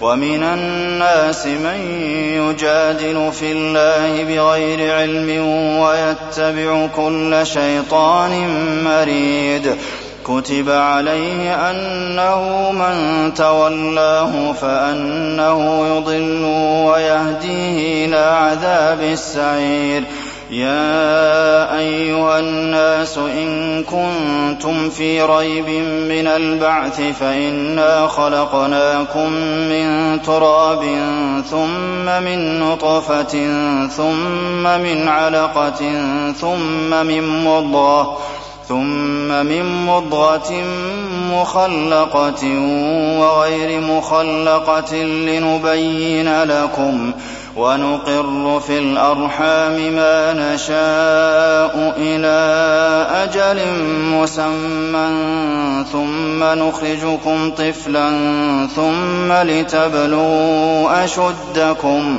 ومن الناس من يجادل في الله بغير علم ويتبع كل شيطان مريد. كتب عليه أنه من تولاه فأنه يضل ويهديه إلى عذاب السعير. يا أيها الناس إن كنتم في ريب من البعث فإنا خلقناكم من تراب ثم من نطفة ثم من علقة ثم من مضغة ثم من مضغة مخلقة وغير مخلقة لنبين لكم ونقر في الأرحام ما نشاء إلى أجل مسمى ثم نخرجكم طفلا ثم لتبلغوا أشدكم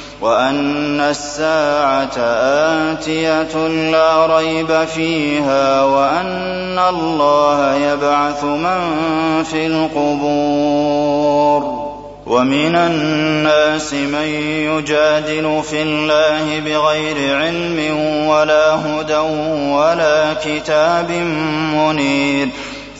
وأن الساعة آتية لا ريب فيها وأن الله يبعث من في القبور ومن الناس من يجادل في الله بغير علم ولا هدى ولا كتاب منير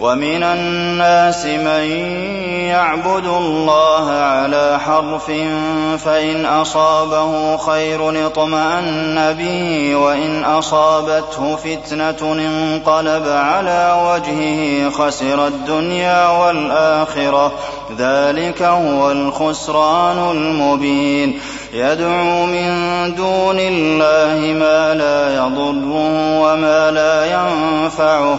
ومن الناس من يعبد الله على حرف فإن أصابه خير اطمأن به وإن أصابته فتنة انقلب على وجهه خسر الدنيا والآخرة. ذلك هو الخسران المبين. يدعو من دون الله ما لا يضره وما لا ينفعه.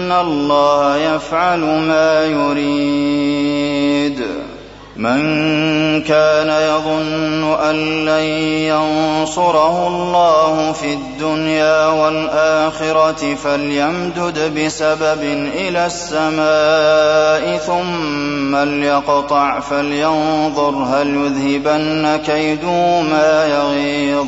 الله يفعل ما يريد. من كان يظن أن لن ينصره الله في الدنيا والآخرة فليمدد بسبب إلى السماء ثم ليقطع فلينظر هل يذهبن كيده ما يغيظ.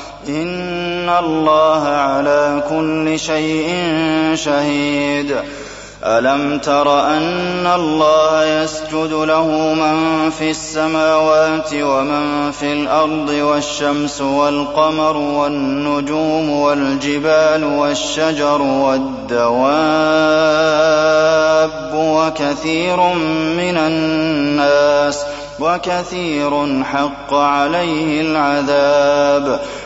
إن الله على كل شيء شهيد. أَلَمْ تَرَ أَنَّ اللَّهَ يَسْجُدُ لَهُ مَن فِي السَّمَاوَاتِ وَمَن فِي الْأَرْضِ وَالشَّمْسُ وَالْقَمَرُ وَالنُّجُومُ وَالْجِبَالُ وَالشَّجَرُ وَالدَّوَابُّ وَكَثِيرٌ مِّنَ النَّاسِ وَكَثِيرٌ حَقَّ عَلَيْهِ الْعَذَابُ.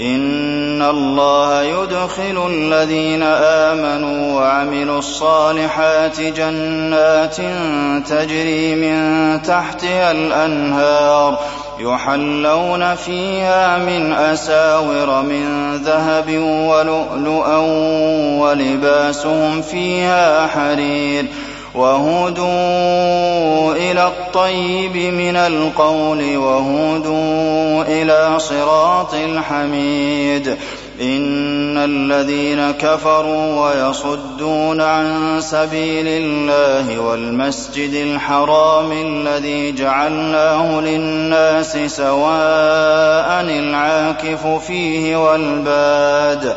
إِنَّ اللَّهَ يُدْخِلُ الَّذِينَ آمَنُوا وَعَمِلُوا الصَّالِحَاتِ جَنَّاتٍ تَجْرِي مِن تَحْتِهَا الْأَنْهَارُ يُحَلَّوْنَ فِيهَا مِنْ أَسَاوِرَ مِن ذَهَبٍ وَلُؤْلُؤًا وَلِبَاسُهُمْ فِيهَا حَرِيرٌ وَهُدُوا إِلَى الطَّيِّبِ مِنَ الْقَوْلِ وَهُدُوا إِلَىٰ صِرَاطِ الْحَمِيدِ. إِنَّ الَّذِينَ كَفَرُوا وَيَصُدُّونَ عَن سَبِيلِ اللَّهِ وَالْمَسْجِدِ الْحَرَامِ الَّذِي جَعَلْنَاهُ لِلنَّاسِ سَوَاءً الْعَاكِفُ فِيهِ وَالْبَادِ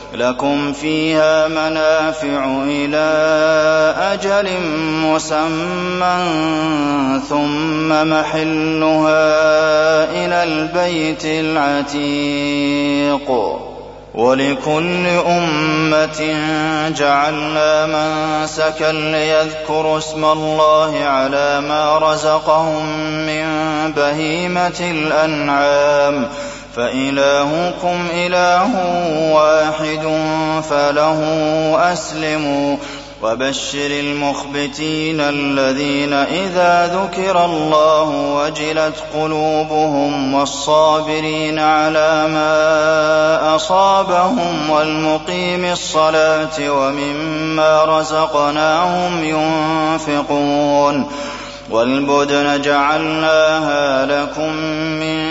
لَكُمْ فِيهَا مَنَافِعُ إِلَىٰ أَجَلٍ مُّسَمًّى ثُمَّ مَحِلُّهَا إِلَى الْبَيْتِ الْعَتِيقِ. وَلِكُلِّ أُمَّةٍ جَعَلْنَا مَنسَكًا لِّيَذْكُرُوا اسْمَ اللَّهِ عَلَىٰ مَا رَزَقَهُم مِّن بَهِيمَةِ الْأَنْعَامِ. فَإِلَٰهُكُمْ إِلَٰهٌ وَاحِدٌ فَلَهُ أَسْلِمُوا ۗ وَبَشِّرِ الْمُخْبِتِينَ الَّذِينَ إِذَا ذُكِرَ اللَّهُ وَجِلَتْ قُلُوبُهُمْ وَالصَّابِرِينَ عَلَىٰ مَا أَصَابَهُمْ وَالْمُقِيمِي الصَّلَاةِ وَمِمَّا رَزَقْنَاهُمْ يُنفِقُونَ وَالْبُدْنَ جَعَلْنَاهَا لَكُم مِّن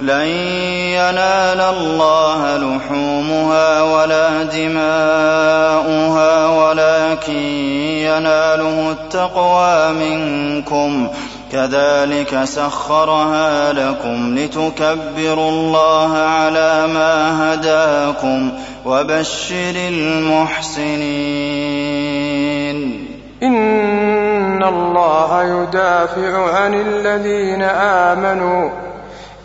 لن ينال الله لحومها ولا دماؤها ولكن يناله التقوى منكم كذلك سخرها لكم لتكبروا الله على ما هداكم وبشر المحسنين ان الله يدافع عن الذين امنوا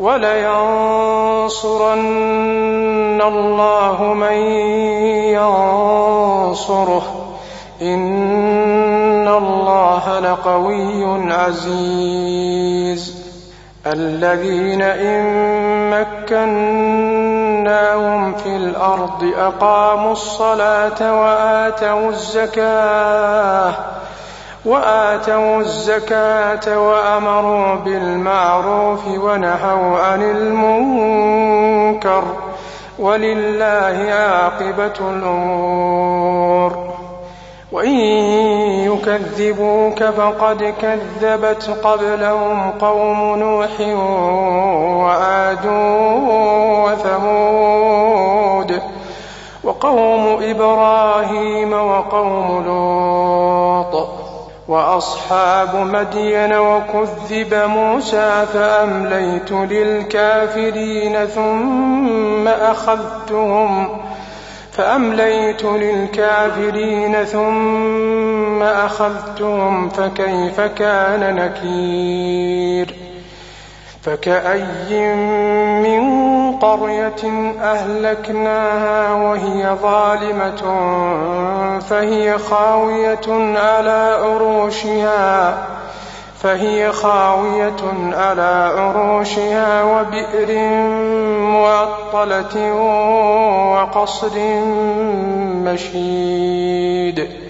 ولينصرن الله من ينصره. إن الله لقوي عزيز. الذين إن مكناهم في الأرض أقاموا الصلاة وآتوا الزكاة وآتوا الزكاة وأمروا بالمعروف ونهوا عن المنكر ولله عاقبة الأمور. وإن يكذبوك فقد كذبت قبلهم قوم نوح وعاد وثمود وقوم إبراهيم وقوم لوط. وأصحاب مدين وكذب موسى فأمليت للكافرين ثم أخذتهم فأمليت للكافرين ثم أخذتهم فكيف كان نكير فكأي من قرية أهلكناها وهي ظالمة فهي خاوية على عروشها فهي خاوية على عروشها وبئر معطلة وقصر مشيد.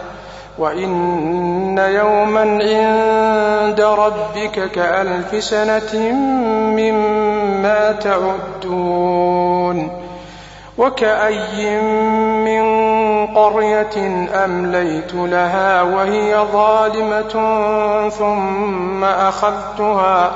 وإن يوما عند ربك كألف سنة مما تعدون وكأي من قرية أمليت لها وهي ظالمة ثم أخذتها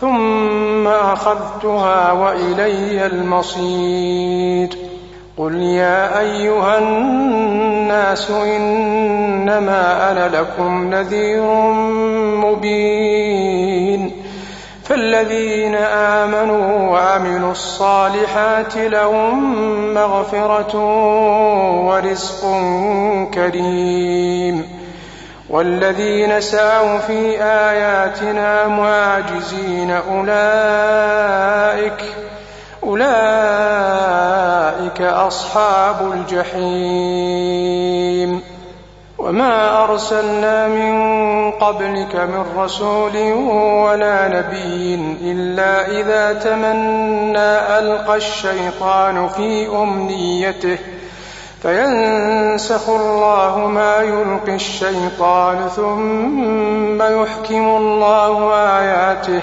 ثم أخذتها وإلي المصير قل يا أيها الناس إنما أنا لكم نذير مبين فالذين آمنوا وعملوا الصالحات لهم مغفرة ورزق كريم والذين سعوا في آياتنا معاجزين أولئك أولئك أصحاب الجحيم. وما أرسلنا من قبلك من رسول ولا نبي إلا إذا تمنى ألقى الشيطان في أمنيته. فينسخ الله ما يلقي الشيطان ثم يحكم الله آياته.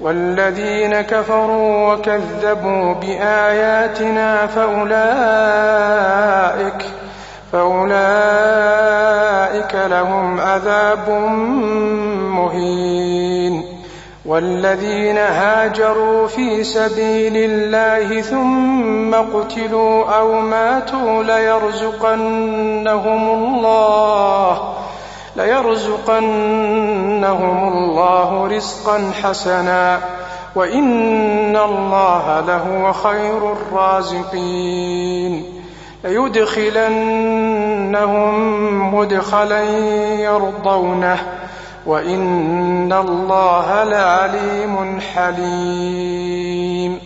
والذين كفروا وكذبوا بآياتنا فاولئك فأولئك لهم عذاب مهين. والذين هاجروا في سبيل الله ثم قتلوا أو ماتوا ليرزقنهم الله. ليرزقنهم الله رزقا حسنا وإن الله لهو خير الرازقين. ليدخلنهم مدخلا يرضونه وإن الله لعليم حليم.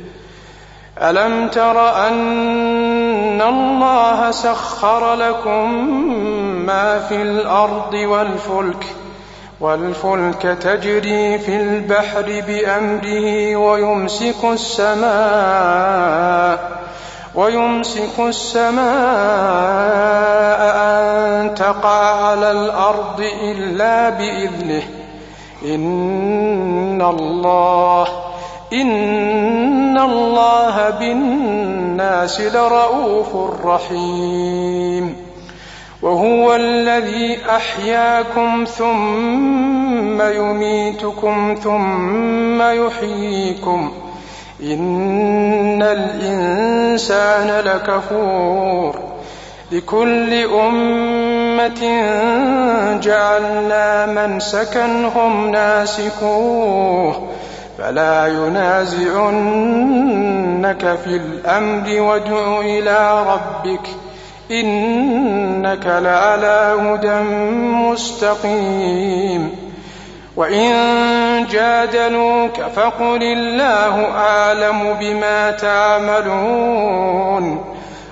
ألم تر أن الله سخر لكم ما في الأرض والفلك والفلك تجري في البحر بأمره ويمسك السماء ويمسك السماء أن تقع على الأرض إلا بإذنه. إن الله إن الله بالناس لرؤوف رحيم وهو الذي أحياكم ثم يميتكم ثم يحييكم إن الإنسان لكفور لكل أمة جعلنا منسكا هم ناسكوه فلا ينازعنك في الأمر وادع إلى ربك إنك لعلى هدى مستقيم. وإن جادلوك فقل الله أعلم بما تعملون.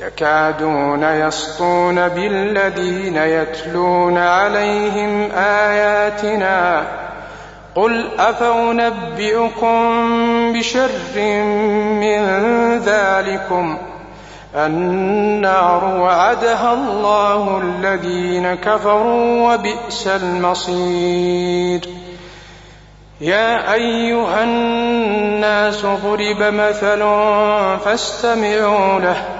يكادون يسطون بالذين يتلون عليهم آياتنا قل أفأنبئكم بشر من ذلكم النار وعدها الله الذين كفروا وبئس المصير يا أيها الناس ضرب مثل فاستمعوا له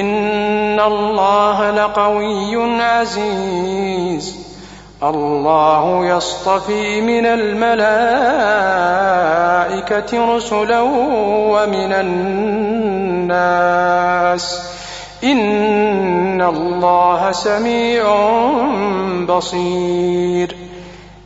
إن الله لقوي عزيز. الله يصطفي من الملائكة رسلا ومن الناس. إن الله سميع بصير.